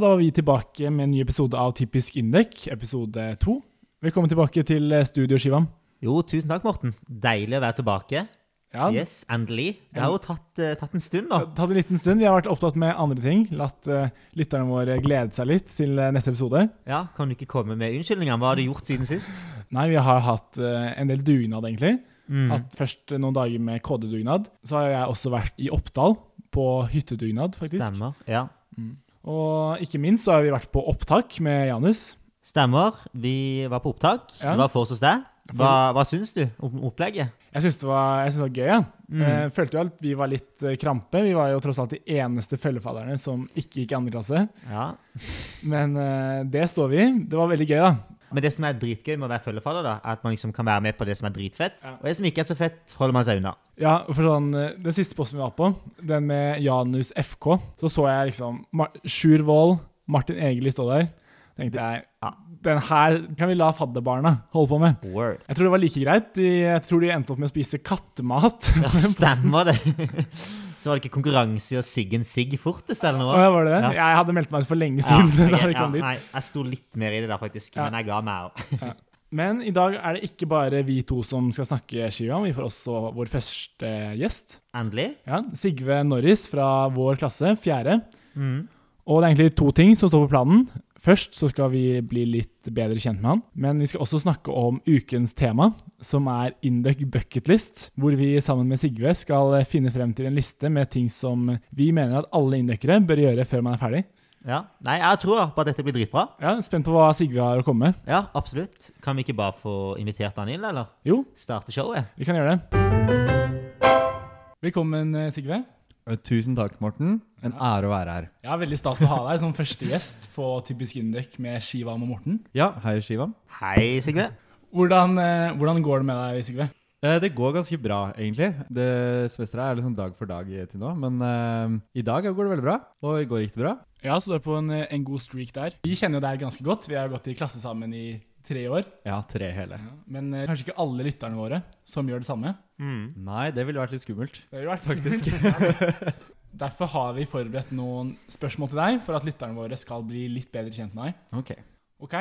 Da var vi tilbake med en ny episode av Typisk Indek, episode to. Velkommen tilbake til eh, studio, Shivam. Jo, tusen takk, Morten. Deilig å være tilbake. Ja, Yes, endelig. Det har jo tatt, uh, tatt en stund, har tatt en liten stund. Vi har vært opptatt med andre ting. Latt uh, lytterne våre glede seg litt til neste episode. Ja, Kan du ikke komme med unnskyldninger? Hva har du gjort siden sist? Nei, vi har hatt en del dugnad, egentlig. Mm. Hatt først noen dager med KD-dugnad. Så har jeg også vært i Oppdal på hyttedugnad, faktisk. Stemmer. Ja. Og ikke minst så har vi vært på opptak med Janus. Stemmer. Vi var på opptak. Ja. Det var for hos deg. Hva, hva syns du om opplegget? Jeg syns det, det var gøy. Ja. Mm. Jeg følte jo at vi var litt eh, krampe. Vi var jo tross alt de eneste følgefadderne som ikke gikk i andre klasse. Ja. Men eh, det står vi i. Det var veldig gøy, da. Men det som er dritgøy med å være følgefadder, da, er at man liksom kan være med på det som er dritfett. Ja. Og det som ikke er så fett, holder man seg unna. Ja, for sånn, eh, Den siste posten vi var på, den med Janus FK, så så jeg liksom Mar Sjur Wold, Martin Egeli stå der. tenkte jeg Ja. den her kan vi la fadderbarna holde på med. Word. Jeg tror det var like greit. Jeg tror de endte opp med å spise kattemat. Ja, stemmer det. Så var det ikke konkurranse i å sigge en sigg fortest, eller noe? Ja, var det det? Ja. Jeg hadde meldt meg for lenge Ja, siden. da jeg, ja, dit. nei, jeg sto litt mer i det der, faktisk. Ja. Men jeg ga meg òg. Men i dag er det ikke bare vi to som skal snakke skiva. Vi får også vår første gjest. Endelig. Ja, Sigve Norris fra vår klasse, fjerde. Mm. Og det er egentlig to ting som står på planen. Først så skal vi bli litt bedre kjent med han, men vi skal også snakke om ukens tema, som er Induc bucketlist, hvor vi sammen med Sigve skal finne frem til en liste med ting som vi mener at alle induckere bør gjøre før man er ferdig. Ja. Nei, jeg tror på at dette blir dritbra. Ja, Spent på hva Sigve har å komme med. Ja, absolutt. Kan vi ikke bare få invitert han inn, eller? Jo, Starte showet? vi kan gjøre det. Velkommen, Sigve. Eh, Tusen takk, Morten. En ære å være her. Ja, Veldig stas å ha deg som første gjest på Typisk Indek med Shivam og Morten. Ja, hei, Shivam. Hei, Sigve. Hvordan, eh, hvordan går det med deg, Sigve? Eh, Det går ganske bra, egentlig. Det semesteret er liksom dag for dag til nå. Men uh, i dag går det veldig bra. Og i går gikk det bra. Ja, så du er på en, en god streak der. Vi kjenner jo deg ganske godt. Vi har gått i klasse sammen i tre år. Ja, tre hele. Men eh, kanskje ikke alle lytterne våre som gjør det samme. Mm. Nei, det ville vært litt skummelt. Det har jo vært faktisk. Derfor har vi forberedt noen spørsmål til deg, for at lytterne våre skal bli litt bedre kjent med deg. Ok. Ok,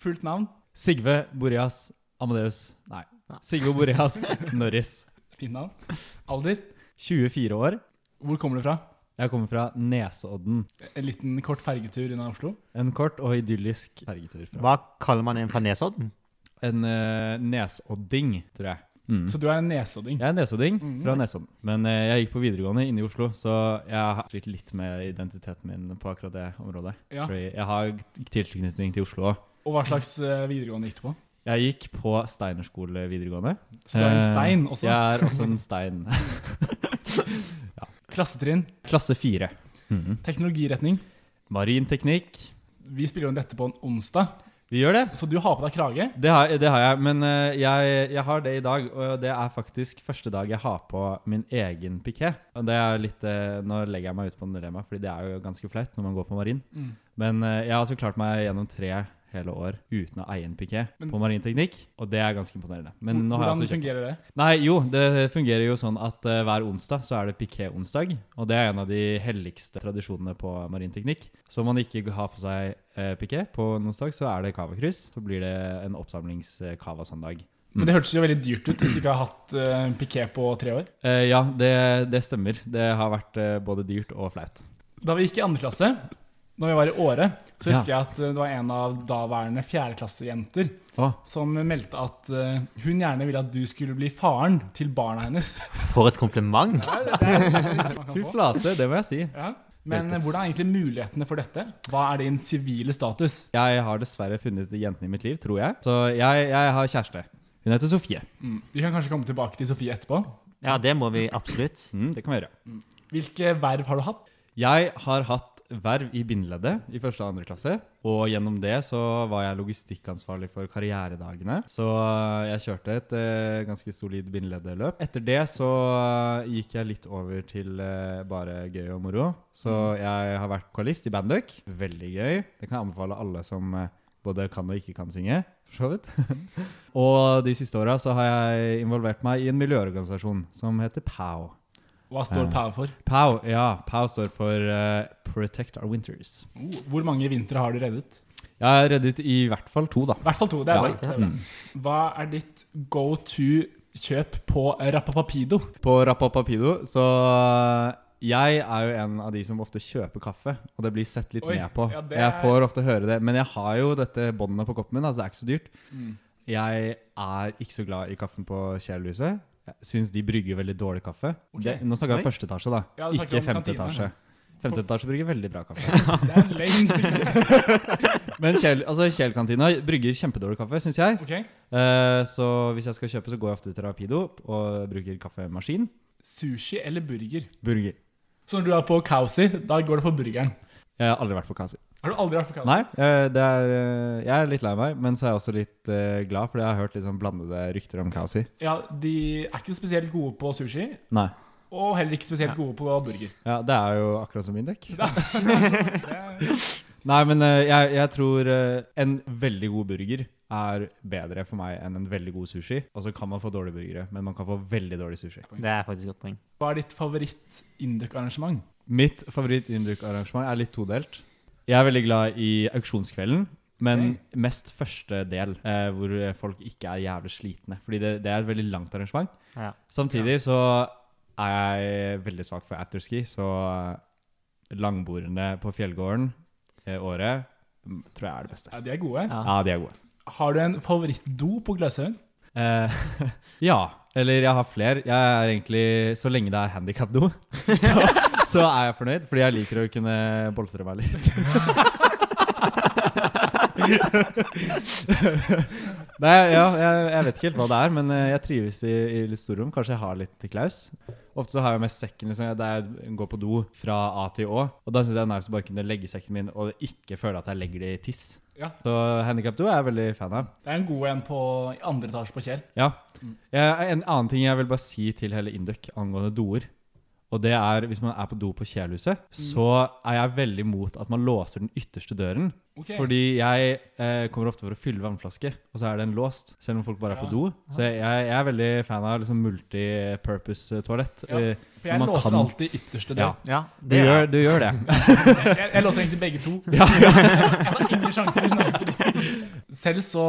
Fullt navn? Sigve Boreas Amadeus Nei. Sigve Boreas Norris. Fint navn. Alder? 24 år. Hvor kommer du fra? Jeg kommer fra Nesodden. En liten kort fergetur unna Oslo? En kort og idyllisk fergetur. Fra. Hva kaller man en fra Nesodden? En uh, nesodding, tror jeg. Mm. Så du er en nesodding? Jeg er nesodding Mm. fra Nesodden. Men uh, jeg gikk på videregående inne i Oslo, så jeg har slitt litt med identiteten min på akkurat det området. Ja. Fordi jeg har tilknytning til Oslo òg. Og hva slags uh, videregående gikk du på? Jeg gikk på Steinerskole videregående. Så du er en stein også? Jeg er også en stein. Klassetrinn? Klasse fire. Mhm. Teknologiretning? Marinteknikk. Vi spiller om dette på en onsdag, Vi gjør det. så du har på deg krage. Det har, det har jeg, men eh, jeg, jeg har det i dag, og det er faktisk første dag jeg har på min egen piké. Og det er litt, eh, Nå legger jeg meg ut på en dilemma, fordi det er jo ganske flaut når man går på marin. Mm. Men eh, jeg har altså klart meg gjennom tre hele år uten å eie en piké på marinteknikk, og det er ganske imponerende. Men Hvordan altså fungerer det? Nei, jo, det fungerer jo sånn at uh, hver onsdag så er det piké-onsdag. Og det er en av de helligste tradisjonene på marinteknikk. Så om man ikke har på seg uh, piké på en onsdag, så er det cavakryss. Så blir det en oppsamlings-cava-søndag. Men det hørtes jo veldig dyrt ut hvis du ikke har hatt uh, piké på tre år. Uh, ja, det, det stemmer. Det har vært uh, både dyrt og flaut. Da vi gikk i andre klasse, når vi var i Åre, så Ja. husker jeg at eh, det var en av daværende fjerdeklassejenter Å, som meldte at eh, hun gjerne ville at du skulle bli faren til barna hennes. For et kompliment! Ja, fy flate, det må jeg si. Ja. Men Hjelpes. hvordan er egentlig mulighetene for dette? Hva er din sivile status? Jeg har dessverre funnet jenten i mitt liv, tror jeg. Så jeg, jeg har kjæreste. Hun heter Sofie. Mm. Vi kan kanskje komme tilbake til Sofie etterpå. Ja, det må vi absolutt. Mm, det kan vi gjøre. Hvilke verv har du hatt? Jeg har hatt verv i bindeleddet i første og andre klasse. Og gjennom det så var jeg logistikkansvarlig for karrieredagene. Så eh, jeg kjørte et eh, ganske solid bindeleddeløp. Etter det så eh, gikk jeg litt over til eh, bare gøy og moro. Så jeg har vært koalist i Banduck. Veldig gøy. Det kan jeg anbefale alle som eh, både kan og ikke kan synge. For så vidt. og de siste åra så har jeg involvert meg i en miljøorganisasjon som heter POW. Hva står Eh. POW for? POW, ja. POW står for uh, Protect Our Winters. Oh, Hvor mange vintre har du reddet? Jeg har reddet i hvert fall to, da. I hvert fall to. Det er Ja, bra. Bra. Mm. Hva er ditt go to kjøp på Rappapapido? På Rapapapido så Jeg er jo en av de som ofte kjøper kaffe, og det blir sett litt Oi, ned på. ja, er... Jeg får ofte høre det, men jeg har jo dette båndet på koppen min, altså det er ikke så dyrt. Mm. Jeg er ikke så glad i kaffen på Kjelhuset. Syns de brygger veldig dårlig kaffe. Okay. Det, nå snakker jeg om første etasje, da. Ja, ikke femte etasje. Femte etasje brygger veldig bra kaffe. Det er lenge Men Kjell, altså Kjell-kantina brygger kjempedårlig kaffe, syns jeg. Okay. Uh, så hvis jeg skal kjøpe, så går jeg ofte til Rapido og bruker kaffemaskin. Sushi eller burger? Burger. Så når du er på Kausi, da går det for burgeren. Jeg har aldri vært på Kasi. Har du aldri vært på Kausi? Nei, eh, det er, eh, jeg er litt lei meg, men så er jeg også litt eh, glad, fordi jeg har hørt litt sånn blandede rykter om Kausi. Ja, De er ikke spesielt gode på sushi, Nei. og heller ikke spesielt gode på burger. Ja, det er jo akkurat som min er- Nei, men eh, jeg, jeg tror en veldig god burger er bedre for meg enn en veldig god sushi. Og så kan man få dårlige burgere, men man kan få veldig dårlig sushi. Det er faktisk et godt poeng. Hva er ditt favoritt-induk-arrangement? Mitt favoritt-Induk-arrangement er litt todelt. Jeg er veldig glad i auksjonskvelden, men mest første del, eh, hvor folk ikke er jævlig slitne. Fordi det, det er et veldig langt arrangement. Ja. Samtidig så er jeg veldig svak for afterski, så eh, langbordene på fjellgården eh, året mm, tror jeg er det beste. Ja, De er gode. Ja. Ja, de er gode. Har du en favorittdo på Gløshaugen? Eh, ja. Eller jeg har flere. Jeg er egentlig Så lenge det er handikapdo, så, så er jeg fornøyd. Fordi jeg liker å kunne boltre meg litt. Nei, ja, jeg, jeg vet ikke helt hva det er, men eh, jeg trives i, i litt storrom. Kanskje jeg har litt til klaus. Ofte så har jeg med sekken liksom, der jeg går på do fra A til Å. Og da syns jeg det er nice å bare kunne legge sekken min og ikke føle at jeg legger det i tiss. Ja. Så handikapdo er jeg veldig fan av. Det er en god en på andre etasje på Kjell. Ja. Mm. Jeg, en annen ting jeg vil bare si til hele Induc angående doer. Og det er, hvis man er på do på Kjelhuset, så er jeg veldig imot at man låser den ytterste døren. Okay. Fordi jeg eh, kommer ofte for å fylle vannflaske, og så er den låst. Selv om folk bare er på do. Så jeg, jeg er veldig fan av liksom multipurpose-toalett. Ja, Eh, For jeg man låser kan- alltid ytterste dør. Ja. Ja, Du, gjør, du gjør det. Jeg, jeg låser egentlig begge to. Ja, ja. Jeg har ingen sjanser. Nei. Selv så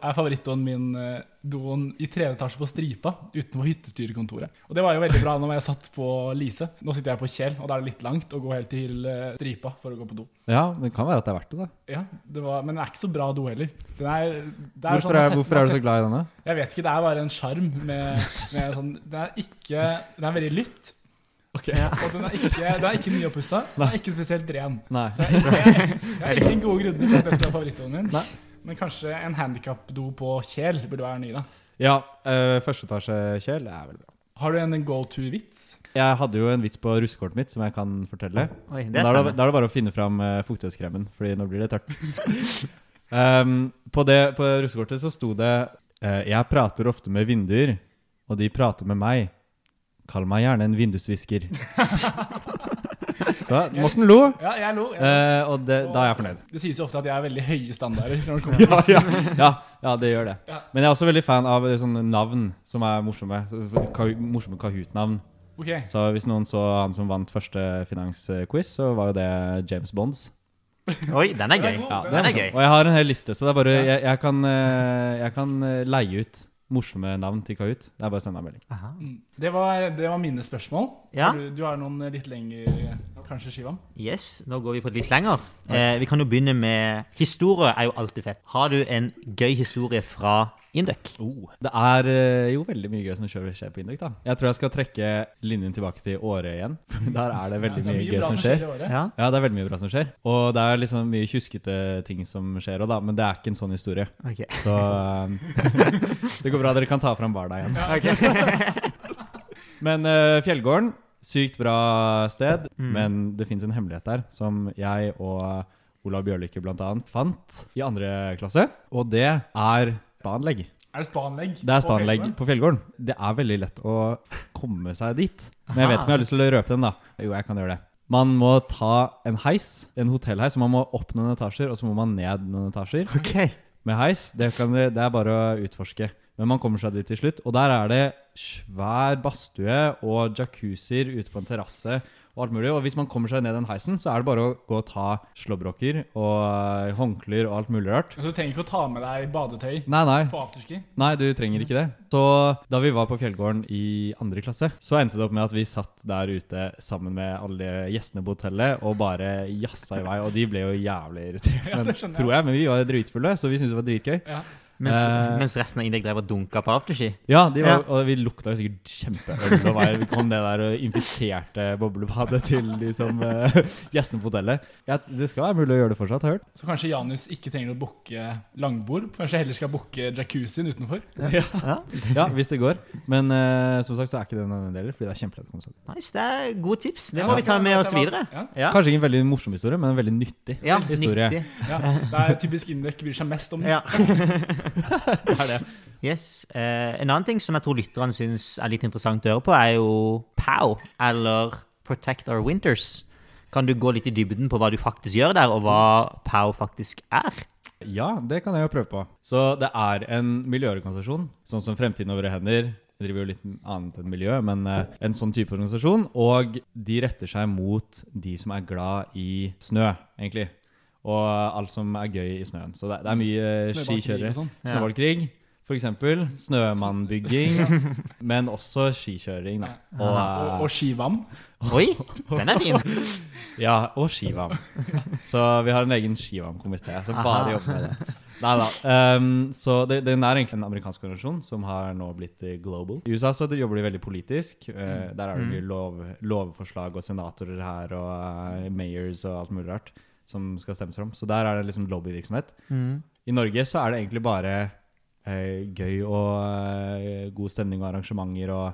er favorittdoen min eh, doen i tredje etasje på Stripa utenfor hyttestyrekontoret. Og det var jo veldig bra når jeg satt på Lise. Nå sitter jeg på Kjell, og da er det litt langt å gå helt til eh, Stripa for å gå på do. ja, men det kan være at det er verdt det, da. Ja, det var, Men den er ikke så bra do heller. Er, det er Hvorfor sånn- er, hvorfor er du så glad i denne? Jeg vet ikke, det er bare en sjarm med, med sånn Den er ikke Den er veldig lytt. Og den er ikke, den er ikke nyoppussa. Den er ikke spesielt ren. Nei. Så jeg, har ingen gode grunner til at det skal være favorittdoen min. Nei. Men kanskje en handikapdo på Kjel burde være ny, da. Ja, øh, første etasje, Kjell, er veldig bra. Har du en go to-vits? Jeg hadde jo en vits på russekortet mitt som jeg kan fortelle. Oi, det er Da er det, da er det bare å finne fram uh, fuktighetskremen, Fordi nå blir det tørt. um, på, det, på russekortet så sto det uh, Jeg prater ofte med vinduer, og de prater med meg. Kall meg gjerne en vindusvisker. så Morten lo, Ja, jeg lo. Jeg lo. eh, og det, da er jeg fornøyd. Det sies jo ofte at jeg er veldig høye standarder. når det kommer til Ja, ja, ja, ja, det gjør det. Ja. Men jeg er også veldig fan av eh, sånne navn som er morsomme. Så- Ka- Morsomme Kahoot-navn. Ok, Så hvis noen så han som vant første finansquiz, så var jo det James Bonds. Oi, den er gøy. Ja, Den er gøy. Og jeg har en hel liste, så det er bare jeg, jeg, kan, eh, jeg kan eh, leie ut morsomme navn til Kahoot. Det er bare å sende meg en melding. Aha. Mm. Det var, det var mine spørsmål. Ja. Du, du har noen litt lengre, kanskje, Shivam? Yes, nå går vi på litt lenger. Eh, vi kan jo begynne med Historie er jo alltid fett. Har du en gøy historie fra Induc? Det er eh, jo veldig mye gøy som skjer skjer på Induc. da. Jeg tror jeg skal trekke linjen tilbake til året igjen. Der er det veldig Ja, det er mye gøy bra som skjer. året. Ja. Ja, det er veldig mye bra som skjer. Og det er liksom mye kjuskete ting som skjer òg, da. Men det er ikke en sånn historie. Ok. Så um, det går bra, dere kan ta fram barna igjen. Men uh, Fjellgården, sykt bra sted. Mm. Men det fins en hemmelighet der som jeg og Olav Bjørlykke annet fant i andre klasse. Og det er spaanlegg. Er det spaanlegg? Det er spaanlegg på, på Fjellgården. Det er veldig lett å komme seg dit. Men jeg vet ikke om jeg har lyst til å røpe den, da. Jo, jeg kan gjøre det. Man må ta en heis, en hotellheis, så man må opp noen etasjer, og så må man ned noen etasjer. Okay. Med heis, det, kan, det er bare å utforske. Men man kommer seg dit til slutt. Og der er det svær badstue og jacuzzier ute på en terrasse og alt mulig. Og hvis man kommer seg ned den heisen, så er det bare å gå og ta slåbroker og eh, håndklær og alt mulig rart. Så du trenger ikke å ta med deg badetøy Nei, nei. på afterski? Nei, du trenger ikke det. Så da vi var på Fjellgården i andre klasse, så endte det opp med at vi satt der ute sammen med alle gjestene på hotellet og bare jazza i vei. Og de ble jo jævlig irritert, Ja, men, tror jeg. Men vi var dritfulle, så vi syntes det var dritgøy. Ja. Mens, Eh. mens resten av Indek drev og dunka på afterski. Ja, de var, Ja. og vi lukta jo sikkert kjempeøl. Og var, vi kom ned der og infiserte boblebadet til liksom, som eh, gjestene på hotellet. Ja, det skal være mulig å gjøre det fortsatt, har hørt. Så kanskje Janus ikke trenger å booke langbord? Kanskje heller skal booke jacuzzien utenfor? Ja. Ja, hvis det går. Men eh, som sagt så er ikke det en del, fordi det er kjempelett å komme seg dit. Nice, det er gode tips. Det Ja, må vi ta med oss videre. Ja. Ja, Kanskje ikke en veldig morsom historie, men en veldig nyttig ja historie. nyttig. Ja. Det er typisk Indek bryr seg mest om. Ja. Det er det. Yes. Eh, en annen ting som jeg tror lytterne syns er litt interessant å høre på, er jo POW, eller Protect Our Winters. Kan du gå litt i dybden på hva du faktisk gjør der, og hva POW faktisk er? Ja, det kan jeg jo prøve på. Så det er en miljøorganisasjon, sånn som Fremtiden over hender. Jeg driver jo litt annet enn miljø, men eh, en sånn type organisasjon. Og de retter seg mot de som er glad i snø, egentlig. Og alt som er gøy i snøen. Så det, det er mye skikjørere. sånn. Snøballkrig, for eksempel. Snømannbygging. men også skikjøring, da. Og, Og, eh, og skivam. Oi, den er fin. ja, og skivam. Så vi har en egen skivam-komité som bare jobber med det. Nei da. Um, så det, den er egentlig en amerikansk organisasjon som har nå blitt eh, global. I USA så jobber de veldig politisk. Uh, der er det mye lov, lovforslag og senatorer her og mayors og alt mulig rart som skal stemmes fram. Så der er det liksom lobbyvirksomhet. Mm. I Norge så er det egentlig bare eh, gøy og eh, god stemning og arrangementer og,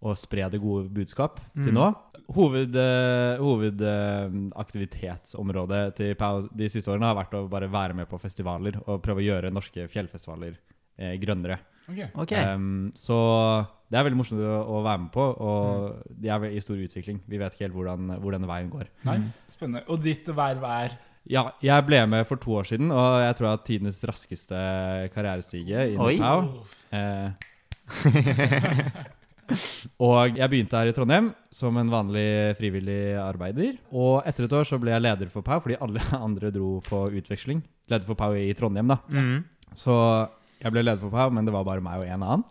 og spre det gode budskap til nå. Hoved, eh, Hovedaktivitetsområdet til Pau de siste årene har vært å bare være med på festivaler og prøve å gjøre norske fjellfestivaler eh, grønnere. Ok. Okay. Um, så det er veldig morsomt å, å være med på, og de er i stor utvikling. Vi vet ikke helt hvordan, hvor denne veien går. Nei, spennende. Og ditt verv er Ja, jeg ble med for to år siden, og jeg tror jeg har tidenes raskeste karrierestige i Nepal. Pau. Eh, og jeg begynte her i Trondheim som en vanlig frivillig arbeider. Og etter et år så ble jeg leder for Pau, fordi alle andre dro på utveksling. Leder for Pau i Trondheim, da. Mm. Så jeg ble leder for Pau, men det var bare meg og en annen.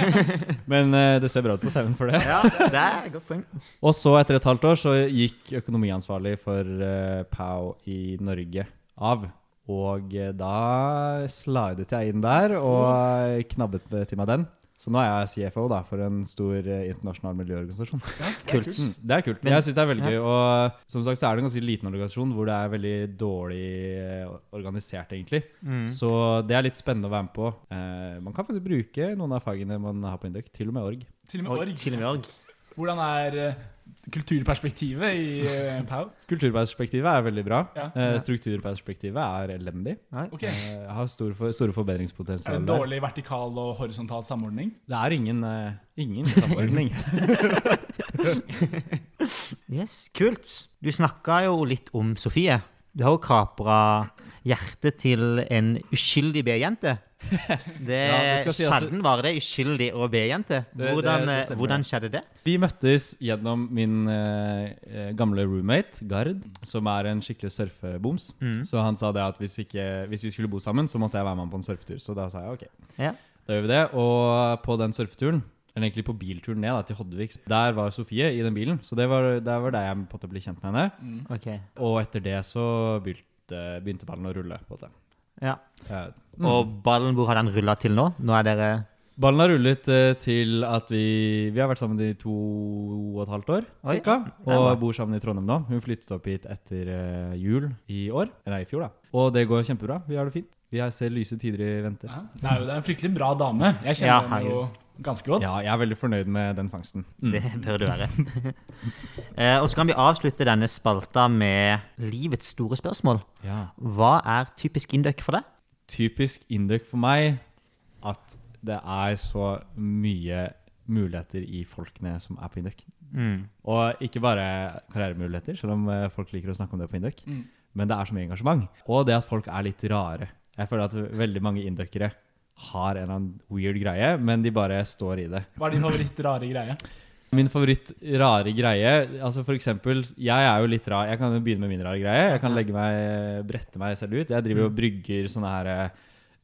men uh, det ser bra ut på CV-en for det. Ja, det er godt poeng. Og så etter et halvt år så gikk økonomiansvarlig for uh, Pau i Norge av. Og eh, da slidet jeg inn der og knabbet til meg den. Så nå er jeg CFO da, for en stor eh, internasjonal miljøorganisasjon. Det er Kult. Mm, det er kult. Men- jeg syns det er veldig ja. gøy. Og som sagt så er det en ganske liten organisasjon hvor det er veldig dårlig eh, organisert, egentlig. Mm. Så det er litt spennende å være med på. Eh, man kan faktisk bruke noen av fagene man har på Induc, til og med org. til og med org. org. til og med org. Hvordan er eh, kulturperspektivet i uh, Pau? Kulturperspektivet er veldig bra. Ja. Eh, strukturperspektivet er elendig. Ok. Eh, jeg har store, for, store Er forbedringspotensial dårlig der. vertikal og horisontal samordning? Det er ingen, ingen samordning. Yes, kult. Du snakka jo litt om Sofie. Du har jo kapra hjertet til en uskyldig B-jente. Det Ja, si Sjelden var det uskyldig å B-jente. Hvordan, det- det eh, hvordan skjedde det? Vi møttes gjennom min eh, eh, gamle roommate, Gard, som er en skikkelig surfeboms. Mm. Så han sa det at hvis, ikke, hvis vi skulle bo sammen, så måtte jeg være med på en surfetur. Så da sa jeg ok. Ja. Da gjør vi det. Og på den surfeturen, eller egentlig på bilturen ned da, til Hoddevik, der var Sofie i den bilen. Så det var, der var der jeg på en måte ble kjent med henne. Mm. Okay. Og etter det så begynte, begynte ballen å rulle. på det. Ja. Eh, mm. Og ballen, hvor har den rulla til nå? Nå er dere Ballen har rullet eh, til at vi Vi har vært sammen i to og et halvt år, Oi, cirka. Og bor sammen i Trondheim nå. Hun flyttet opp hit etter eh, jul i år. Eller i fjor, da. Og det går kjempebra. Vi har det fint. Vi har- ser lyse tider i vente. Ja, det er jo det er en fryktelig bra dame. Jeg Ja, kjenner henne jo ganske godt. Ja, jeg er veldig fornøyd med den fangsten. Mm. Det bør du være. eh, og så kan vi avslutte denne spalta med livets store spørsmål. Ja. Hva er typisk Induc for deg? Typisk Induc for meg at det er så mye muligheter i folkene som er på Induc. Mm. Og ikke bare karrieremuligheter, selv om eh, folk liker å snakke om det på Induc. Mm. Men det er så mye engasjement. Og det at folk er litt rare. Jeg føler at veldig mange induckere har en eller annen weird greie, men de bare står i det. Hva er din favoritt rare greie? Min favoritt rare greie Altså for eksempel, Jeg er jo litt rar. Jeg kan begynne med min rare greie. Jeg kan legge meg, brette meg selv ut. Jeg driver og brygger sånne her eh,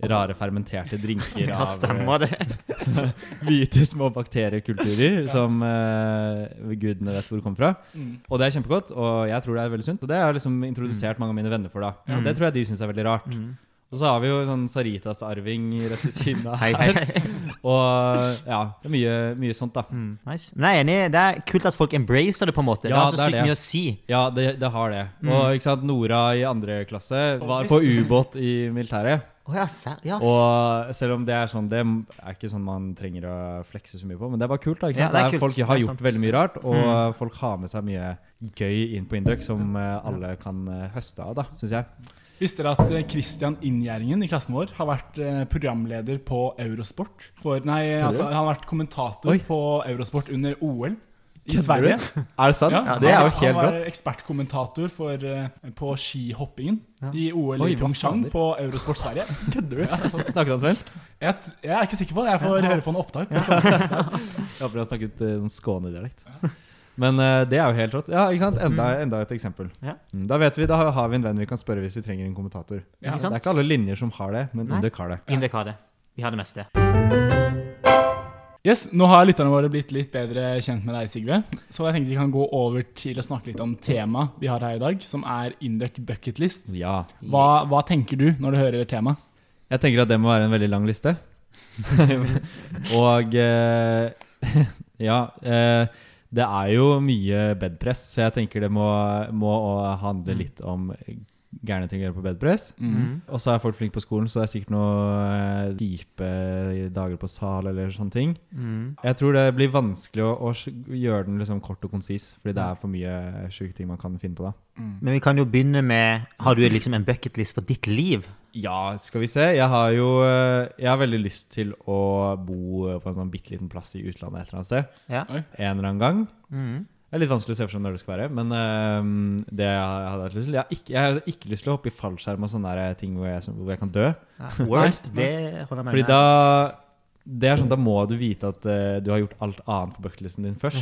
rare fermenterte drinker Ja, av stemmer det. eh, hvite små bakteriekulturer som uh, gudene vet hvor kommer fra. Mm. Og det er kjempegodt, og jeg tror det er veldig sunt. Og det har jeg liksom introdusert mange av mine venner for. da Mm. Og Det tror jeg de syns er veldig rart. Mm. Og så har vi jo sånn Saritas-arving rett ved siden av her. Og ja, det er mye, mye sånt, da. Mm, nice. Nei, er enig. Det er kult at folk embracer det, på en måte. det Ja, har så sykt mye å si. Ja, det, det har det. Mm. Og ikke sant, Nora i andre klasse var på ubåt i militæret. Oh, ja, ja. Og selv om det er sånn Det er ikke sånn man trenger å flekse så mye på, men det er bare kult. da, ikke sant? det Det er kult. folk Det har gjort veldig mye rart, og Mm. folk har med seg mye gøy inn på Induc som eh, alle kan eh, høste av, da, syns jeg. Visste dere at eh, Christian Inngjerdingen i klassen vår har vært eh, programleder på Eurosport? For, nei, altså, han har vært kommentator Oi. på Eurosport under OL i Kødder Sverige. du? Er det sant? Ja, det er jo helt helt han var rått. ekspertkommentator for, eh, på skihoppingen Ja. i OL Oi, i Pyeongchang på Eurosport Sverige. Kødder du? Ja. Snakket han svensk? Jeg, jeg er ikke sikker på det. Jeg får høre på en opptak. Jeg håper han snakket uh, skånedialekt. Skåne-dialekt. Men uh, det er jo helt rått. Ja, ikke sant? Enda, enda et eksempel. Ja. Mm, Da vet vi, da har- vi en venn vi kan spørre hvis vi trenger en kommentator. Ja. Ikke sant? Det er ikke alle linjer som har det, men Indek har det. Indek har det. Vi har det meste. Yes, Nå har lytterne våre blitt litt bedre kjent med deg, Sigve. Så jeg tenkte vi kan gå over til å snakke litt om temaet vi har her i dag, som er Induc bucketlist. Ja. Hva, hva tenker du når du hører temaet? Jeg tenker at det må være en veldig lang liste. Og eh, Ja. Eh, det er jo mye bedpress, så jeg tenker det må, må handle litt om gærne ting å gjøre på bedpress. Mm. Og så er folk flinke på skolen, så det er sikkert noen dype dager på sal eller sånne ting. Mm. Jeg tror det blir vanskelig å, å gjøre den liksom kort og konsis, fordi det er for mye sjuke ting man kan finne på da. Men vi kan jo begynne med Har du liksom en bucketlist for ditt liv? Ja, skal vi se. Jeg har jo eh, Jeg har veldig lyst til å bo på en sånn bitte liten plass i utlandet et eller annet sted. Ja. En eller annen gang. Mm. Det er litt vanskelig å se for seg når det skal være, men eh, det jeg hadde lyst til Jeg har ikke, jeg har ikke lyst til å hoppe i fallskjerm og sånne der ting hvor jeg, hvor jeg kan dø. Ja, Worst, det holder jeg med Fordi da det er sånn, Da må du vite at uh, du har gjort alt annet på bucketlisten din først.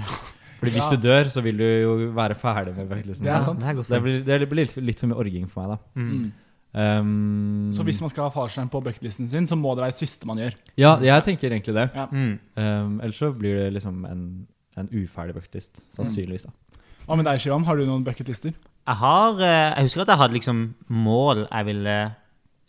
Fordi hvis Ja. du dør, så vil du jo være ferdig med bucketlisten. Det er sant. Det er Det blir, det blir litt, litt for mye orging for meg, da. Mm. Um, Så hvis man skal ha fallskjerm på bucketlisten sin, så må det være det siste man gjør. Ja, jeg tenker egentlig det. Ja. Mm. Um, ellers så blir det liksom en, en uferdig bucketlist. Sannsynligvis. da. Hva med deg, Shivam? Har du noen bucketlister? Jeg har eh, Jeg husker at jeg hadde liksom mål jeg ville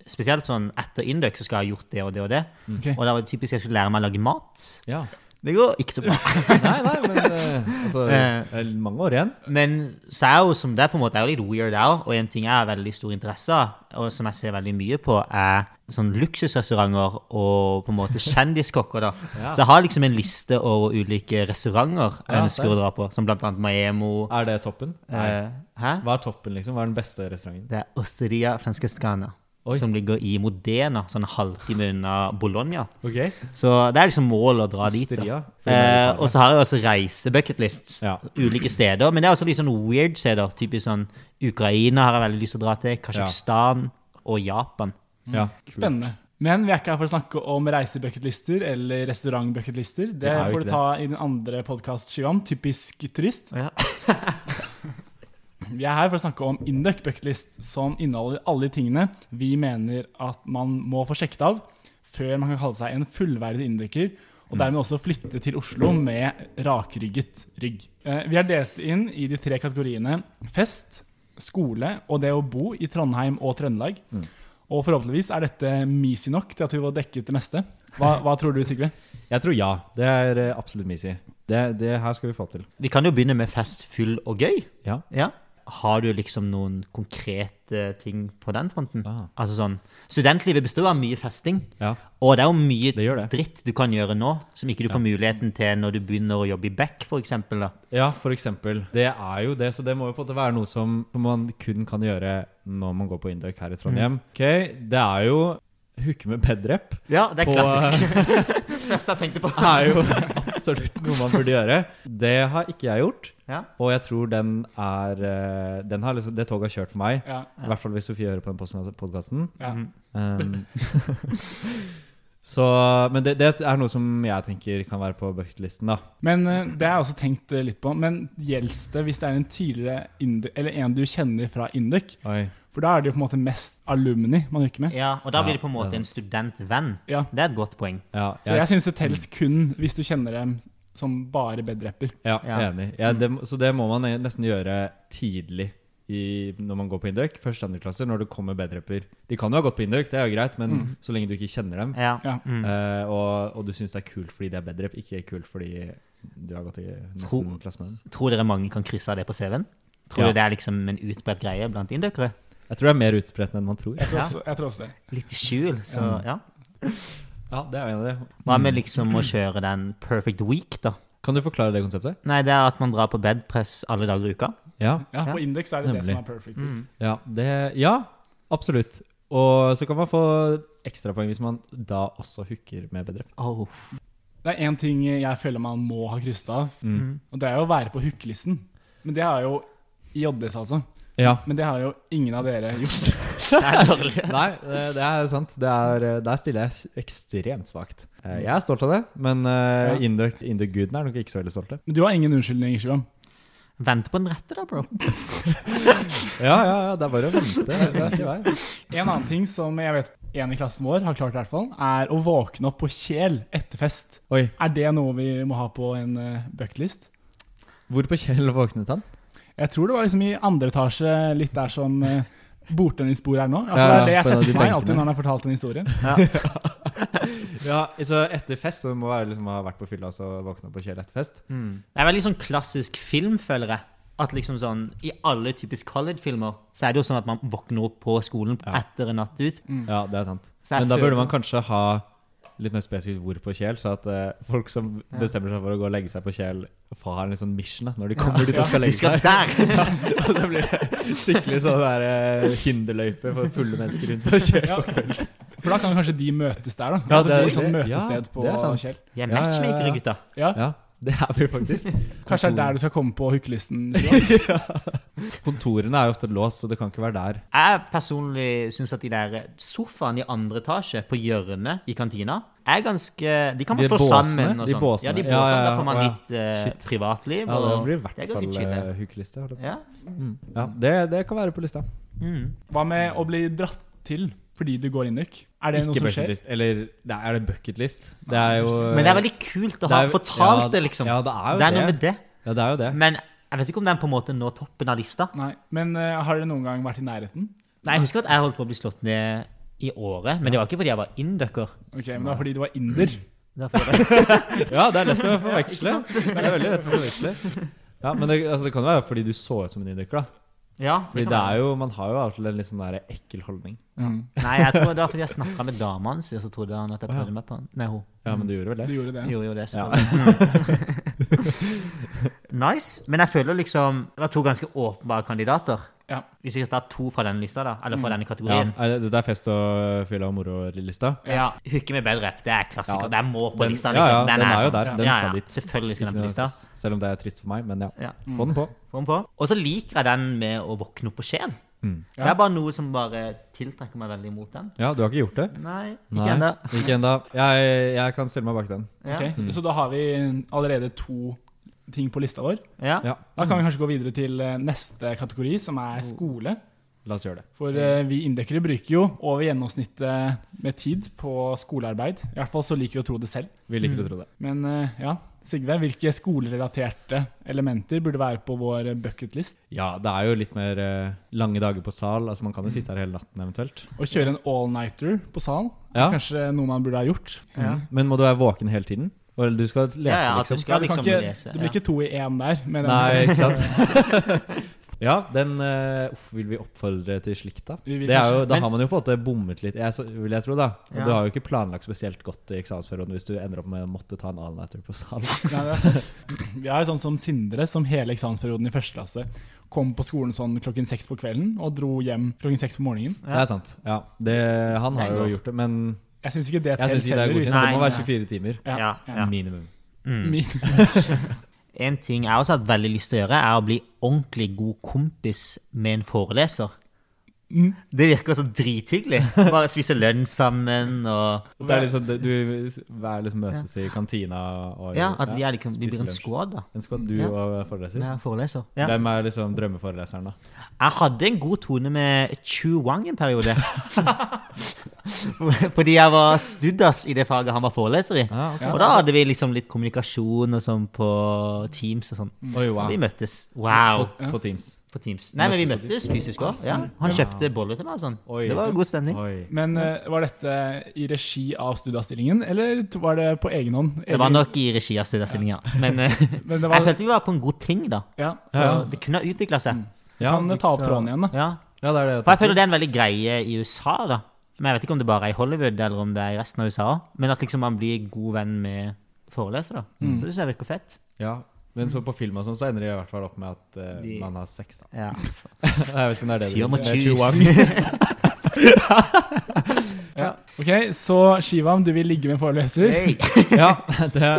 Spesielt sånn etter Induc så skal jeg ha gjort det og det og det. Okay. Og da var det typisk jeg skulle lære meg å lage mat. Ja. Det går ikke så bra. nei, nei, men eh, altså, det er mange år igjen. Men så jo som det er på en måte er jo litt weird òg, og en ting jeg har veldig stor interesse av, og som jeg ser veldig mye på, er sånn luksusrestauranter og på en måte kjendiskokker. da. Ja. Så jeg har liksom en liste over ulike restauranter jeg Ja, ønsker å dra på, som blant annet Maemo. Er det toppen? Nei. Eh, hæ? Hva er toppen, liksom? Hva er den beste restauranten? Det er Osteria Francescana. Oi. Som ligger i Modena, sånn en halvtime unna Bologna. Okay. Så det er liksom mål å dra dit. da. Eh, og så har jeg også reisebucketlists. Ja. Ulike steder. Men det er også litt sånn weird steder. Typisk sånn Ukraina har jeg veldig lyst til å dra til. Kasjokstan og Japan. ja. Spennende. Men vi er ikke her for å snakke om reisebucketlister eller restaurantbucketlister. Det er får du ta i den andre podkast, Shivam. Typisk turist. Ja. Vi er her for å snakke om Induc bucketlist, som inneholder alle de tingene vi mener at man må få sjekket av før man kan kalle seg en fullverdig inducer, og dermed også flytte til Oslo med rakrygget rygg. Eh, Vi er delt inn i de tre kategoriene fest, skole og det å bo i Trondheim og Trøndelag. Og forhåpentligvis er dette misi nok til at vi får dekket det meste. Hva, hva tror du, Sigve? Jeg tror ja. Det er eh, absolutt Misi. Det, det her skal vi få til. Vi kan jo begynne med fest, full og gøy. Ja. Ja. Har du liksom noen konkrete ting på den fronten? Ah. Altså sånn, Studentlivet består av mye festing. Ja. Og det er jo mye Det det. dritt du kan gjøre nå, som ikke du får muligheten til når du begynner å jobbe i Beck, f.eks. Ja, eksempel. Det er jo det, så det må jo på en måte være noe som, man kun kan gjøre når man går på Induc her i Trondheim. Ok, Det er jo hooke med bedrep. Ja, det er På- klassisk. Første jeg tenkte på. er jo absolutt noe man burde gjøre. Det har ikke jeg gjort, Ja. og jeg tror den er eh, den har liksom, Det toget har kjørt for meg. Ja, I hvert fall hvis Sofie hører på den podkasten. ja. Mhm. Um, men det, det er noe som jeg tenker kan være på bucketlisten, da. Men eh, det har jeg også tenkt eh, litt på. Men gjelder det hvis det er en tidligere Eller en du kjenner fra Induk? Oi. For da er det jo på en måte mest alumni man hooker med. Ja, og da Ja, blir det på en måte en studentvenn. Ja. Det er et godt poeng. Ja, Så jeg syns det teller kun hvis du kjenner dem som bare bedrapper. Ja, Ja. enig. Ja, det, så det må man nesten gjøre tidlig i, når man går på Induc. Første andre klasse, når det kommer bedrepper. De kan jo ha gått på Induc, det er jo greit, men så lenge du ikke kjenner dem, Ja. Ja. Mm. eh, og, og du syns det er kult fordi det er bedrep, ikke kult fordi du har gått i Tro- nesten klasse med dem. Tror dere mange kan krysse av det på CV-en? Tror Ja. dere det er liksom en utbredt greie blant indøkere? Jeg tror det er mer utbredt enn man tror. Jeg tror Ja. også, jeg tror også det. Litt i skjul, så ja. Ja, det er jo en av det. Hva med liksom å kjøre den perfect week, da? Kan du forklare det konseptet? Nei, det er at man drar på bedpress alle dager i uka. Ja. Ja, På Ja. Index er det Nemlig. det som er perfect. Ja, det, ja absolutt. Og så kan man få ekstrapoeng hvis man da også hooker med bedre. Oh. Det er én ting jeg føler man må ha krysset av, Mm. og det er jo å være på hookelisten. Men det er jo i JS, altså. Ja. Men det har jo ingen av dere gjort. Det er. Nei, det, det er sant. Det er, der stiller jeg ekstremt svakt. Eh, Jeg er stolt av det, men uh, Ja. Induc-guden er nok ikke så veldig stolte. Men du har ingen unnskyldning, Shivam. Vent på den rette, da, bro. Ja, ja, ja, det er bare å vente. Det er ikke vei. En annen ting som jeg vet en i klassen vår har klart, i hvert fall, er å våkne opp på Kjel etter fest. Oi, Er det noe vi må ha på en uh, bucketlist? hvor på Kjel våknet han? Jeg tror det var liksom i andre etasje, litt der som uh, bordtennisbordet er nå. Ja, Ja, det er det jeg de for meg alltid når han har fortalt den historien. Ja, så etter fest så må jeg liksom ha vært på fylla og så våkne opp på Kjell etter fest. Mm. Det er veldig sånn klassisk film, føler jeg. At liksom sånn, I alle typisk college-filmer så er det jo sånn at man våkner opp på skolen Ja. etter en natt ut. Ja, det er sant. Men da burde man kanskje ha litt mer spesifikt hvor på Kjel, så at eh, folk som bestemmer seg for å gå og legge seg på Kjel, får ha en litt sånn mission da, når de kommer dit og skal Vi legge skal seg. der! Og da blir det skikkelig sånn der eh, hinderløype for fulle mennesker rundt på Kjel. Ja. For da kan kanskje de møtes der, da. Ja, det, det er- blir sånn det- møtested ja, på det er sant. Kjell. Vi er Ja, ja, ja, ja. matchmakere, gutta. Ja. Ja, det er vi faktisk. Kanskje det er der du skal komme på hookelisten. ja. Kontorene er jo ofte låst, så det kan ikke være der. Jeg personlig syns at de der sofaene i andre etasje, på hjørnet i kantina, er ganske De kan man slå båsene? sammen. og De sånn. båsene? Ja, de Ja, båsene. ja, ja. Da får man ja. litt uh, privatliv. Ja, det blir i hvert er fall uh, hookeliste. Ja. Mm. Ja, det, det kan være på lista. Mm. Hva med å bli dratt til fordi du går Induc? Er det noe som skjer? List, Eller det er, det bucketlist? Det er jo Men det er veldig kult å det ha er- fortalt ja, det, liksom. Ja, det er jo det er det. noe med det. Ja, det er jo det. Men jeg vet ikke om den på en måte når toppen av lista. Nei, Men uh, har dere noen gang vært i nærheten? Nei, Jeg husker at jeg holdt på å bli slått ned i året, men det var ikke fordi jeg var inducker. Ok, Men det var fordi du var inder. Det var Ja, det er lett å forveksle. Det er veldig lett å forveksle. Ja, Men det, altså, det kan jo være fordi du så ut som en indukker, da. Ja, Fordi det er jo, Man har jo alltid en litt sånn der ekkel holdning. Mm. Nei, jeg tror det var fordi jeg snakka med dama hans, og så trodde han at jeg prøvde meg på. Nei, hun. Ja, men du gjorde vel det? Du gjorde det. Gjorde jo det, Ja. nice. Men jeg føler liksom Det var to ganske åpenbare kandidater. Ja. Hvis vi tar to fra denne lista, da, eller fra Mm. denne kategorien. Ja, det, er fest og fylla og moro-lista? Ja, Hooke med bedrep, det er klassiker. Ja, det er må på Den, lista. Liksom. ja, den, er jo sånn. der. Den ja, skal ja, dit. Selvfølgelig skal den på lista. Selv om det er trist for meg, men ja. Ja, Få den på. få den på. Og så liker jeg den med å våkne opp på sjel. Mm. Det er bare noe som bare tiltrekker meg veldig mot den. Ja, du har ikke gjort det? Nei, ikke Nei, ennå. Ikke enda, Jeg, jeg kan stille meg bak den. Ja. Ok, Så da har vi allerede to ting på lista vår. Ja. Ja, Da kan vi kanskje gå videre til eh, neste kategori, som er skole. la oss gjøre det. For uh, vi indekkere bruker jo over gjennomsnittet med tid på skolearbeid. I hvert fall så liker vi å tro det selv. Vi liker å tro det. Men uh, ja, Sigve, hvilke skolerelaterte elementer burde være på vår bucketlist? Ja, det er jo litt mer uh, lange dager på sal. Altså Man kan jo sitte her hele natten eventuelt. Å kjøre en all-nighter på sal, Ja. kanskje noe man burde ha gjort. Ja. Men må du være våken hele tiden? Eller du skal lese, Ja, ja, liksom. du liksom? skal liksom ikke, lese. det blir ikke to i én der. Med den- Nei, ikke sant? Ja, den uh, vil vi oppfordre til slikt, da. Det er jo, da Men- har man jo på en måte bommet litt, jeg, så, vil jeg tro. da Og Ja. Du har jo ikke planlagt spesielt godt i eksamensperioden hvis du ender opp med å måtte ta en all-nighter på salen. Vi har jo sånn som Sindre, som hele eksamensperioden i første klasse kom på skolen sånn klokken seks på kvelden og dro hjem klokken seks på morgenen. Det er sant. Ja, det, han har jo gjort det, men Jeg syns ikke det telles det er heller. godkjent. Det må være 24 timer. Ja, Ja, ja. ja. Minimum. Mm. En ting jeg også har hatt veldig lyst til å gjøre, er å bli ordentlig god kompis med en foreleser. Mm. Det virker så drithyggelig. Bare spise lunsj sammen og Det er liksom, du hver liksom møtes i kantina og Ja, at vi, er liksom, vi blir en squad, da. En squad, du Ja. og foreleser? Ja, foreleser. Ja. Hvem er liksom drømmeforeleseren, da? Jeg hadde en god tone med Chu Wang en periode. Fordi jeg var studas i det faget han var foreleser i. Ah, okay. Og da hadde vi liksom litt kommunikasjon og sånn på Teams og sånn. Oi, wow. Vi møttes. Wow. På, på Teams. På Teams. Nei, men vi Møttes fysisk òg. Ja. Han kjøpte boller til meg sånn. Det var god stemning. Oi. Men uh, var dette i regi av studiestillingen, eller var det på egen hånd? Det var nok i regi av studiestillinga. Men uh, Men det jeg følte vi var på en god ting, da. ja, Så Ja. det kunne ha utvikla seg. Ja, kan ta opp tråden igjen, da. Ja. ja, det er det. For jeg føler det er en veldig greie i USA, da. Men jeg vet ikke om det bare er i Hollywood, eller om det er i resten av USA. Men at liksom man blir god venn med foreleser, da. Mm. Så det synes jeg virker fett. Ja, men så på film og sånn, så ender det i hvert fall opp med at uh, De... man har sex, da. Ja. Jeg vet ikke om det er det du- er choose. Ja. Ok, så Shivam, du vil ligge med foreleser. Hey. Ja, det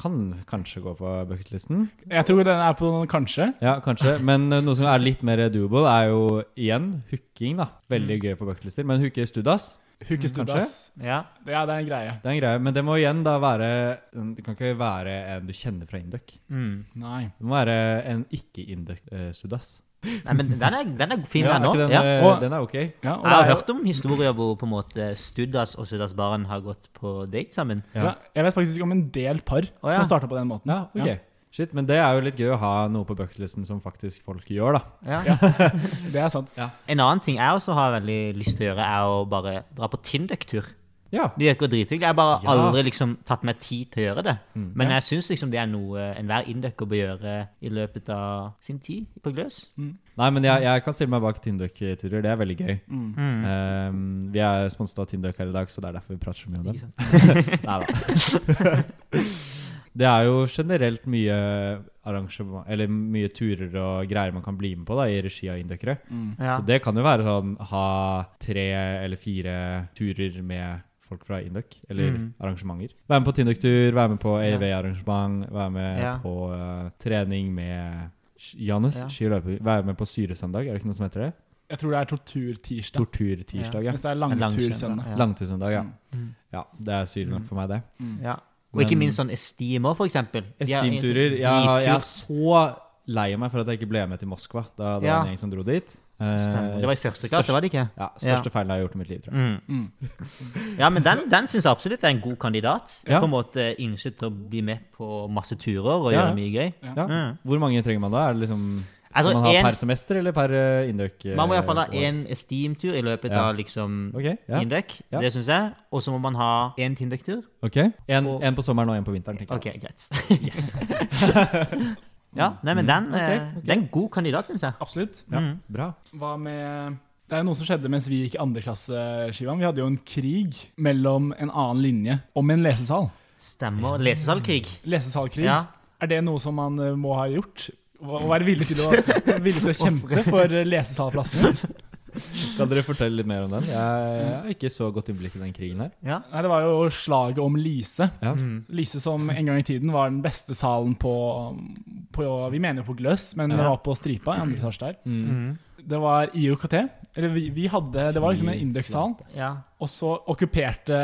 kan kanskje gå på bucketlisten. Jeg tror den er på noen kanskje. Ja, kanskje. Men eh, noe som er litt mer doable, er jo igjen hooking, da. Veldig Mm. gøy på bucketlister. Men hooke studas, Hookestudas. Ja. Ja, det er en greie. det er en greie. Men det må igjen da være Det kan ikke være en du kjenner fra Induc. Mm. Nei. Det må være en ikke-Induc-studass. Nei, men den er, den er fin, Ja, den òg. Ja. eh, den er ok. Ja, og Jeg har jo- hørt om historier hvor på en måte Studas og Studas Barn har gått på date sammen. Ja. Ja, jeg vet faktisk om en del par oh, ja. som starta på den måten. Ja, ok. Shit, men det er jo litt gøy å ha noe på bucketlisten som faktisk folk gjør, da. Ja. Det er sant. En annen ting jeg også har veldig lyst til å gjøre, er å bare dra på Tindøk-tur. Ja. Det virker drithyggelig. Jeg har bare Ja. aldri liksom tatt meg tid til å gjøre det. Mm. Men Ja. jeg syns liksom det er noe enhver inducker bør gjøre i løpet av sin tid på Gløs. Nei, men jeg, jeg kan stille meg bak Tindøk-turer. Det er veldig gøy. Mm. Mm. Um, vi er sponset av Tindøk her i dag, så det er derfor vi prater så mye om dem. Nei da. Det er jo generelt mye arrangement Eller mye turer og greier man kan bli med på da i regi av indøkere. Mm. Ja. Og det kan jo være sånn ha tre eller fire turer med folk fra Indøk, eller Mm. arrangementer. Være med på Tinduk-tur, være med på EV-arrangement, være med Ja. på uh, trening med Janus, Ja. Være med på Syresøndag, er det ikke noe som heter det? Jeg tror det er torturtirsdag. Torturtirsdag, ja. Hvis det er langtursøndag. lang langtursøndag. søndag, Langtursøndag, ja. Mm. Ja, det er syre nok for meg, det. Ja. Og ikke minst sånn Esteem òg, for eksempel. Sånn Esteem-turer. Jeg, jeg er så lei meg for at jeg ikke ble med til Moskva. Da det Ja. var en gjeng som dro dit. Eh, Stemmer. Det var i første klasse, var det ikke? Ja, største feilen jeg har gjort i mitt liv, tror jeg. Mm. Mm. Ja, men den, den syns jeg absolutt er en god kandidat. Ja. På en måte Innsett til å bli med på masse turer og Ja. gjøre mye gøy. Ja. Mm. Hvor mange trenger man da? Er det liksom Skal man ha en- per semester eller per uh, Induc? eh, Man må iallfall ha én Steam-tur i løpet Ja. av liksom okay, ja. Induc. Ja. Det syns jeg. Og så må man ha én Tinduc-tur. Ok, En, Og- en på sommeren og en på vinteren, tenker Ok, jeg. greit. ja, nei, men den, Mm, okay, okay. den er en god kandidat, syns jeg. Absolutt. Ja, Mm. Bra. Hva med Det er noe som skjedde mens vi gikk andreklasse, andre. Vi hadde jo en krig mellom en annen linje om en lesesal. Stemmer. Lesesalkrig. Lesesalkrig. Ja. Er det noe som man eh, må ha gjort? Å å være villig til å, villig til å kjempe for eh, lesesalplassene? Kan dere fortelle litt mer om den? Jeg, har ikke så godt innblikk i den krigen her. Ja. Nei, det var jo slaget om Lise. Ja. Mm. Lise som en gang i tiden var den beste salen på, på Vi mener jo på Gløss, men det var på Stripa. i andre etasje der. Mm. Mm. Det var IOKT. Eller vi, vi hadde Det var liksom en Induc-sal, ja. og så okkuperte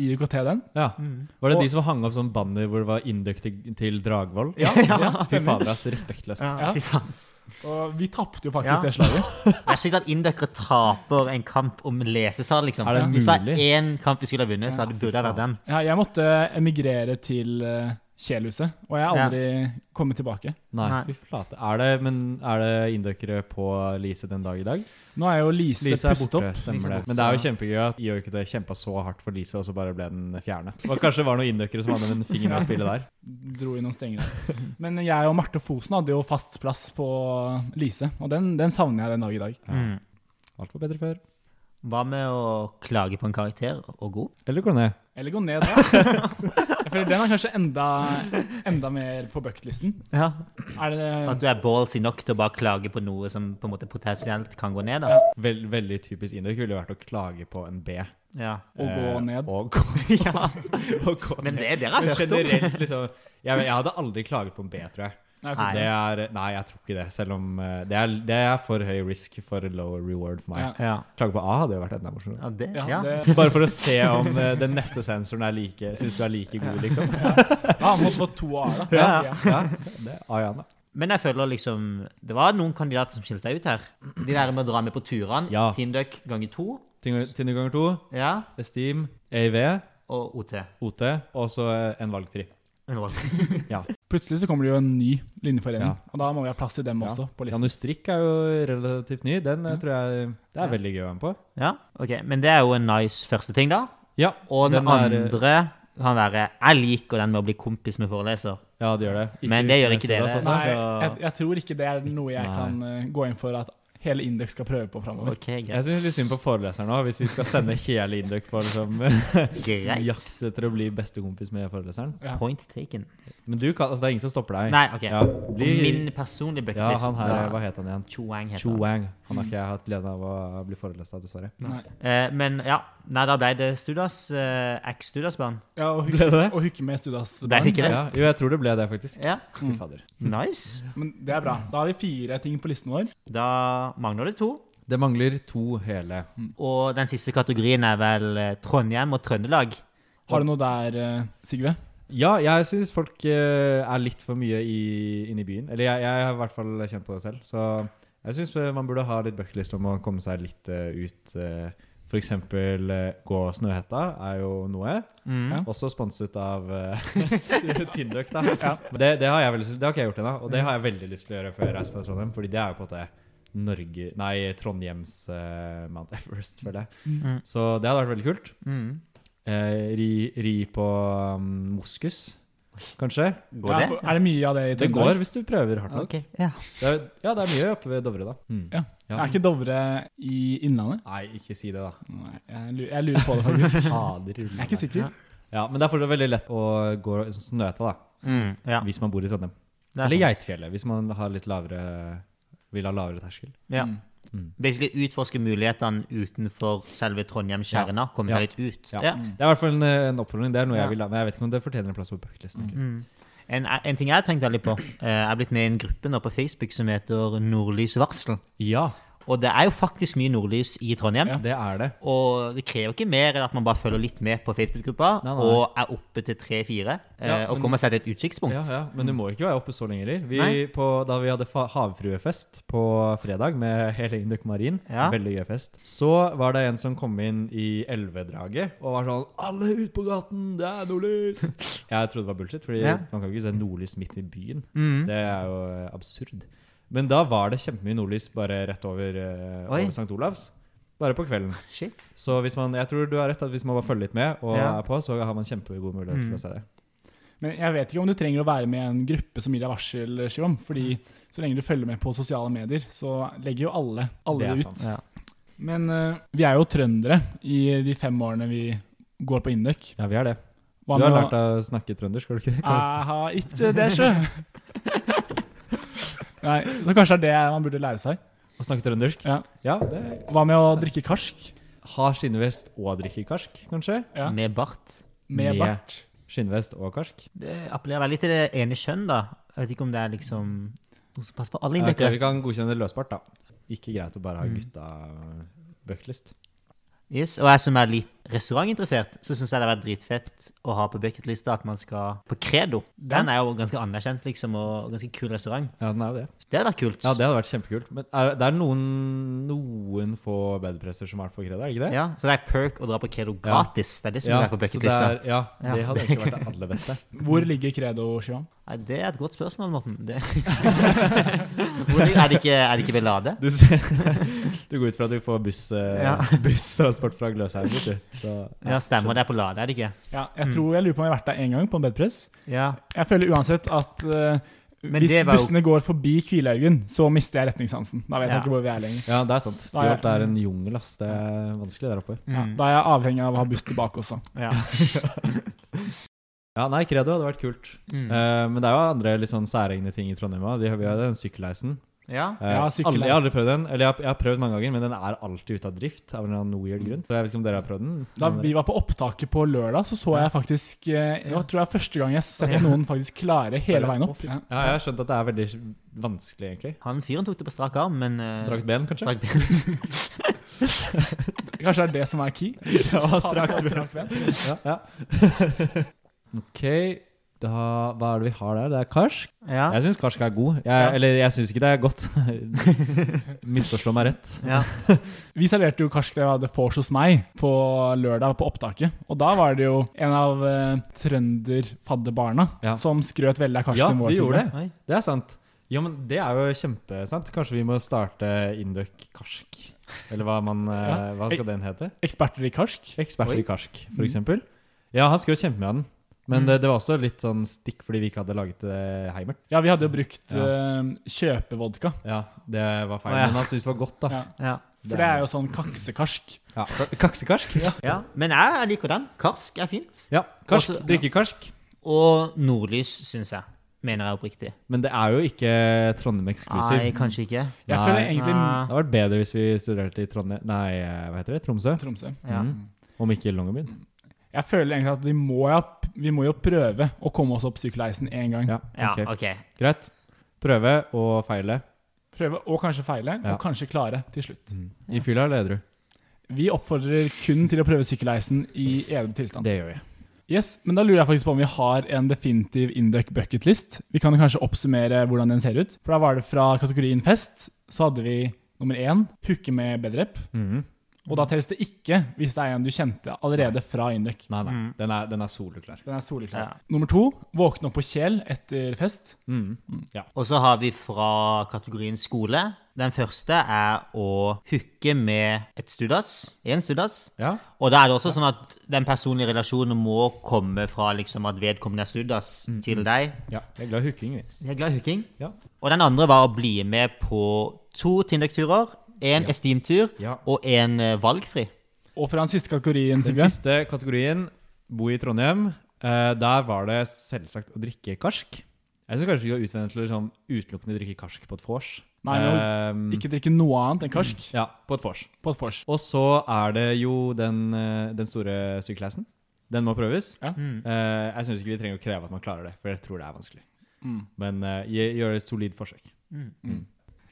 IUKT den. Ja. Mm. Var det Og- de som hang opp sånn banner hvor det var Induc til, til Dragvoll? Ja, ja, Fy stemmer. fader, ass. Respektløst. ja. Ja. Fy faen. Og vi tapte jo faktisk Ja. det slaget. Det er sikkert at indøkere taper en kamp om lesesal, liksom. Er det Hvis det var mulig? én kamp vi skulle ha vunnet, så Ja, hadde burde det vært den. Ja, jeg måtte emigrere til uh, Kjelhuset, og jeg har Ja. aldri kommet tilbake. Nei, Nei. fy flate. Er det, men er det inndøkkere på Lise den dag i dag? Nå er jo Lise, Lise er pustet borte, opp. stemmer Lise er det. Men det er jo kjempegøy at IOKT kjempa så hardt for Lise, og så bare ble den fjernet. Og kanskje det var noen inndøkkere som hadde en finger med å spille der. Dro i noen stenger. Men jeg og Marte Fosen hadde jo fast plass på Lise, og den, den savner jeg den dag i dag. Ja. Mm. Alt var bedre før. Hva med å klage på en karakter og god? Eller gå ned. Eller gå ned, da. Føler den er kanskje enda, enda mer på bucketlisten. Ja. Det At du er ballsy nok til å bare klage på noe som på en måte potensielt kan gå ned, da. Ja. Vel, veldig typisk indøk ville vært å klage på en B. Ja. å gå Eh, ned? Og gå, ja. og gå Men ned. det dere har hørt om. generelt, liksom jeg, jeg hadde aldri klaget på en B, tror jeg. Nei, Det er Nei, jeg tror ikke det. Selv om eh, det er, det er for høy risk for low reward for meg. Ja. Ja. Klage på A hadde jo vært enda morsommere. Ja, det, Ja, ja. det, Bare for å se om eh, den neste sensoren er like syns du er like god, liksom. ja, han måtte få to A-er, da. Ja. Ja. Ja, det er A igjen, da. Men jeg føler liksom Det var noen kandidater som skilte seg ut her. De der med å dra med på turene. Ja. Tinduck ganger to. Tinder ganger to, Ja. Esteem, AIV, Og OT. OT, og så en valgfri. en valgfri. Ja. Plutselig så kommer det jo en ny linjeforening, Ja. og da må vi ha plass til dem Ja. også på listen. Janustrikk er jo relativt ny. Den eh, tror jeg det er veldig gøy å være med på. Ja, ok. Men det er jo en nice første ting, da. Ja, Og den, Den er- andre kan være Jeg liker den med å bli kompis med foreleser. ja det gjør det. Ikke Men det gjør ikke det dere. altså. Nei, jeg, jeg tror ikke det er noe jeg Nei. kan eh, gå inn for at hele Indøk skal prøve på framover. Ok, Jeg syns litt synd på foreleseren nå, hvis vi skal sende hele Indøk på liksom, Greit. jakt etter å bli bestekompis med foreleseren. Ja. Point taken. Men du kan, altså, det er ingen som stopper deg. Nei, ok. Ja, bli, Min personlige ja, han her, hva het han igjen? Chuang. Cho han. Har ikke jeg hatt gleden av å bli forelest av, dessverre. Nei. Eh, men ja, nei, da ble det Studas, eh, eks-Studas-barn. Ja, og hukke, det og hukke med Studas Ble det ikke det? Ja, jo, jeg tror det ble det, faktisk. Ja, Mm. fader. nice. Men det er bra. Da har vi fire ting på listen vår. Da mangler det to. Det mangler to hele. Og den siste kategorien er vel eh, Trondheim og Trøndelag. Har du noe der, eh, Sigve? Ja, jeg syns folk eh, er litt for mye i, inne i byen. Eller jeg, jeg har i hvert fall kjent på det selv. Så jeg syns man burde ha litt bucketlist om å komme seg litt uh, ut. Uh, for eksempel eh, gå Snøhetta er jo noe. Mm. Ja. Også sponset av uh, Tinduc, da. Ja. Det, det, har jeg veldig, det har ikke jeg gjort ennå, og det har jeg veldig lyst til å gjøre før jeg reiser fra Trondheim. Fordi det er jo på en Norge Nei, Trondheims eh, Mount Everest, føler jeg. Mm. Så det hadde vært veldig kult. Mm. Eh, ri, ri på um, moskus, kanskje. Går Ja, det? for- Er det mye av det i Det Trøndelag? går hvis du prøver hardt nok. Ok, ja. Det er, ja, det er mye oppe ved Dovre, da. Mm. Ja. Ja. Er ikke Dovre i Innlandet? Nei, ikke si det, da. Nei, jeg lurer, jeg lurer på det, faktisk. Fader Jeg er ikke sikker. Ja, men det er fortsatt veldig lett å gå Snøhetta, da. Mm, ja. Hvis man bor i Trondheim. Er Eller. Geitfjellet, hvis man har litt lavere vil ha lavere terskel. Ja. Mm. Mm. Basically utforske mulighetene utenfor selve Trondheim-kjerna. Komme Ja. seg litt ut. Ja. Ja. Det er i hvert fall en, en oppfordring. Det er noe jeg vil ha, men jeg vet ikke om det fortjener en plass på bucketlisten. Mm. En, en ting jeg har tenkt veldig på eh, Jeg er blitt med i en gruppe nå på Facebook som heter Nordlys Varsel. Ja, Og det er jo faktisk mye nordlys i Trondheim. Ja. det er det. Og det krever ikke mer enn at man bare følger litt med på Facebook-gruppa og er oppe til tre-fire eh, Ja, og men- kommer seg til et utsiktspunkt. Ja, ja, Men du må ikke være oppe så lenge heller. Da vi hadde havfruefest på fredag med hele Induk Marin, Ja. veldig gøy fest, så var det en som kom inn i elvedraget og var sånn 'Alle ut på gaten! Det er nordlys!' jeg trodde det var bullshit, Fordi man kan ikke se nordlys midt i byen. Mm. Det er jo eh, absurd. Men da var det kjempemye nordlys bare rett over, uh, over St. Olavs. Bare på kvelden. Shit. Så hvis man, jeg tror du har rett at hvis man bare følger litt med og Ja. er på, så har man kjempegod mulighet til Mm. å se det. Men jeg vet ikke om du trenger å være med i en gruppe som gir deg varsel, Shivam. Fordi så lenge du følger med på sosiale medier, så legger jo alle, alle Det ut. Ja. Men uh, vi er jo trøndere i de fem årene vi går på Induc. Ja, vi er det. Hva Du har lært deg å snakke trøndersk, har du ikke det? Jeg har ikke det, sjø. Nei, så kanskje det er det man burde lære seg. Å snakke trøndersk? Ja. Ja, det Hva med å drikke karsk Ha skinnvest og drikke karsk, kanskje? ja. Med bart. med Med- bart? Skinnvest og karsk? Det appellerer veldig til det ene kjønn, da. Jeg vet ikke om det er liksom noe som passer for alle Ja, ok, vi kan godkjenne løsbart, da. Ikke greit å bare ha Mm. gutta bucketlist. Yes, og jeg som er litt restaurantinteressert, så syns jeg det har vært dritfett å ha på bucketlista at man skal på Credo. Den er jo ganske anerkjent, liksom, og ganske kul restaurant. Ja, den er jo det. Det hadde vært kult. Ja, det hadde vært kjempekult. Men er, det er noen, noen få bedpresser som har vært på Credo, er det ikke det? Ja, så det er perk å dra på Credo gratis. Det er det som Ja, er på bucketlista. ja, Ja. det hadde egentlig vært det aller beste. Hvor ligger Credo, Shivam? Nei, det er et godt spørsmål, Morten. Det... Er, det ikke, er det ikke ved Lade? Du, du går ut fra at du får buss, eh, Ja. busstransport fra Gløshaugen, vet du. Ja, stemmer. Det er på Lade, er det ikke? Ja, jeg Mm. tror jeg lurer på om jeg har vært der én gang, på en bedpress. Ja. Jeg føler uansett at uh, hvis jo- bussene går forbi Kvilhaugen, så mister jeg retningssansen. Da vet Ja. jeg ikke hvor vi er lenger. ja, det er sant. Er jeg- Tyholt er en jungel, ass. Det er vanskelig der oppe. Ja, Mm. da er jeg avhengig av å ha buss tilbake også. Ja. Ja, nei, Credo hadde vært kult. Mm. Uh, men det er jo andre litt sånn særegne ting i Trondheim òg. Vi har jo den sykkelheisen. Ja. uh, Ja, alle, jeg har aldri prøvd den. Eller jeg har, jeg har prøvd mange ganger, men den er alltid ute av drift. Av en eller annen weird grunn Så jeg vet ikke om dere har prøvd den? Da vi var på opptaket på lørdag, så så jeg faktisk eh, Det er tror jeg første gang jeg har sett noen faktisk klare hele veien opp. Ja. Ja, jeg har skjønt at det er veldig vanskelig, egentlig. Han fyren tok det på strak arm, men uh, Strakt ben, kanskje? Strakt ben. Kanskje det er det som er key? Ja, det strak ben. Ja, ja. ok, da, hva er det vi har der? Det er karsk. Ja. Jeg syns karsk er god. Jeg, Ja. Eller jeg syns ikke det er godt. Misforstå meg rett. ja. Vi serverte jo karsk det vi hadde vors hos meg på lørdag på opptaket. Og da var det jo en av uh, trønderfadderbarna Ja. som skrøt veldig av Ja, karsken vår. de gjorde det. Det er sant. Ja, men det er jo kjempesant. Kanskje vi må starte Induc karsk? Eller hva, man, eh, Ja. hva skal den hete? Eksperter i karsk. Eksperter Oi. i karsk, for eksempel. Ja, han skrøt kjempe av den. Men Mm. det, det var også litt sånn stikk fordi vi ikke hadde laget det heimert. Ja, vi hadde jo brukt Ja. uh, kjøpevodka. Ja, det var feil. Å, ja. Men han syntes det var godt, da. Ja. Ja. For det er jo sånn kaksekarsk. Ja. Kaksekarsk? Ja. ja. Men jeg, liker den. Karsk er fint. ja. Karsk. Også- Drikkekarsk. Og nordlys, syns jeg. Mener jeg oppriktig. Men det er jo ikke Trondheim eksklusiv. Nei, kanskje ikke. Jeg Nei. føler egentlig Nei. Det hadde vært bedre hvis vi studerte i Trondheim Nei, eh, hva heter det? Tromsø? Tromsø. Ja. Mm. Om ikke Longyearbyen. Jeg føler egentlig at vi må, ja, vi må jo prøve å komme oss opp sykkelheisen én gang. Ja, Ja, ok. Greit. Prøve og feile. Prøve og kanskje feile, Ja. og kanskje klare til slutt. I fylla eller edru? Vi oppfordrer kun til å prøve sykkelheisen i edru tilstand. Det gjør vi. Yes, men da lurer jeg faktisk på om vi har en definitiv Induc bucketlist. Vi kan jo kanskje oppsummere hvordan den ser ut. For da var det fra kategorien fest, så hadde vi nummer én hooke med bedrep. Og da telles det ikke hvis det er en du kjente allerede fra Induc. Nei, nei. Mm. Den er, den er soleklar. Den er soleklar. Ja. Nummer to våkne opp på kjel etter fest. Mhm. Og så har vi fra kategorien skole. Den første er å hooke med et studas. En studas. Ja. Og da er det også sånn at den personlige relasjonen må komme fra liksom at vedkommende er studas til deg. ja. Jeg er glad i hooking. Jeg er glad i hooking. Ja. Og den andre var å bli med på to Tinduc-turer, en Esteem-tur Ja. og en eh, valgfri. Og fra den siste kategorien, Den siste kategorien, bo i Trondheim, Uh, der var det selvsagt å drikke karsk. Jeg syns kanskje vi skal utvende til å sånn utelukkende drikke karsk på et vors. Nei, Eh, Ikke drikke noe annet enn karsk Ja, på et vors. på et vors. Og så er det jo den, eh, den store sykkelheisen. Den må prøves. Ja. Mm. Eh, jeg syns ikke vi trenger å kreve at man klarer det, for jeg tror det er vanskelig. Mm. Men uh, gjør et solid forsøk. Mm.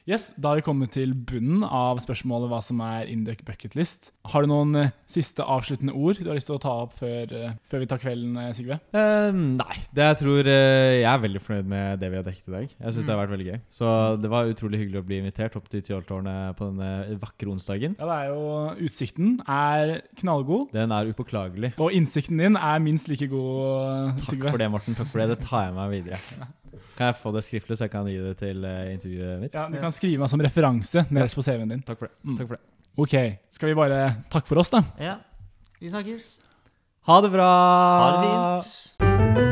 Yes, Da har vi kommet til bunnen av spørsmålet hva som er Induc bucketlist. Har du noen uh, siste avsluttende ord du har lyst til å ta opp før, uh, før vi tar kvelden, eh, Sigve? Nei. Det jeg tror Jeg er veldig fornøyd med det vi har dekket i dag. Jeg syns det har vært veldig gøy. Så det var utrolig hyggelig å bli invitert opp til Tyholttårnet på denne vakre onsdagen. Ja, det er jo Utsikten er knallgod. Den er upåklagelig. Og innsikten din er minst like god, Takk Sigve. for det, Morten. Takk for det. Det tar jeg meg videre. Kan jeg få det skriftlig, så jeg kan gi det til eh, intervjuet mitt? Ja, Du kan skrive meg som referanse nederst på CV-en din. Takk for det. Mm. Takk for det. Ok, Skal vi bare takke for oss, da? Ja. Vi snakkes. Ha det bra! Ha det fint.